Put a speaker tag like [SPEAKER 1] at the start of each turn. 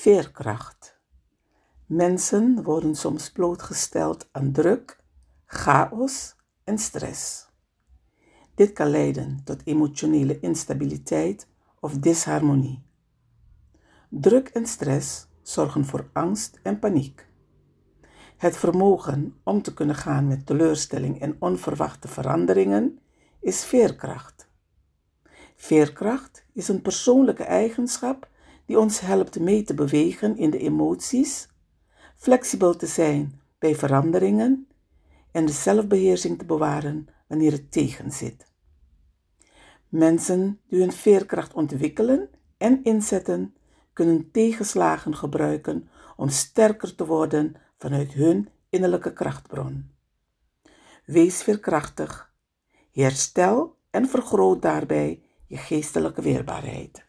[SPEAKER 1] Veerkracht. Mensen worden soms blootgesteld aan druk, chaos en stress. Dit kan leiden tot emotionele instabiliteit of disharmonie. Druk en stress zorgen voor angst en paniek. Het vermogen om te kunnen gaan met teleurstelling en onverwachte veranderingen is veerkracht. Veerkracht is een persoonlijke eigenschap die ons helpt mee te bewegen in de emoties, flexibel te zijn bij veranderingen en de zelfbeheersing te bewaren wanneer het tegenzit. Mensen die hun veerkracht ontwikkelen en inzetten, kunnen tegenslagen gebruiken om sterker te worden vanuit hun innerlijke krachtbron. Wees veerkrachtig, herstel en vergroot daarbij je geestelijke weerbaarheid.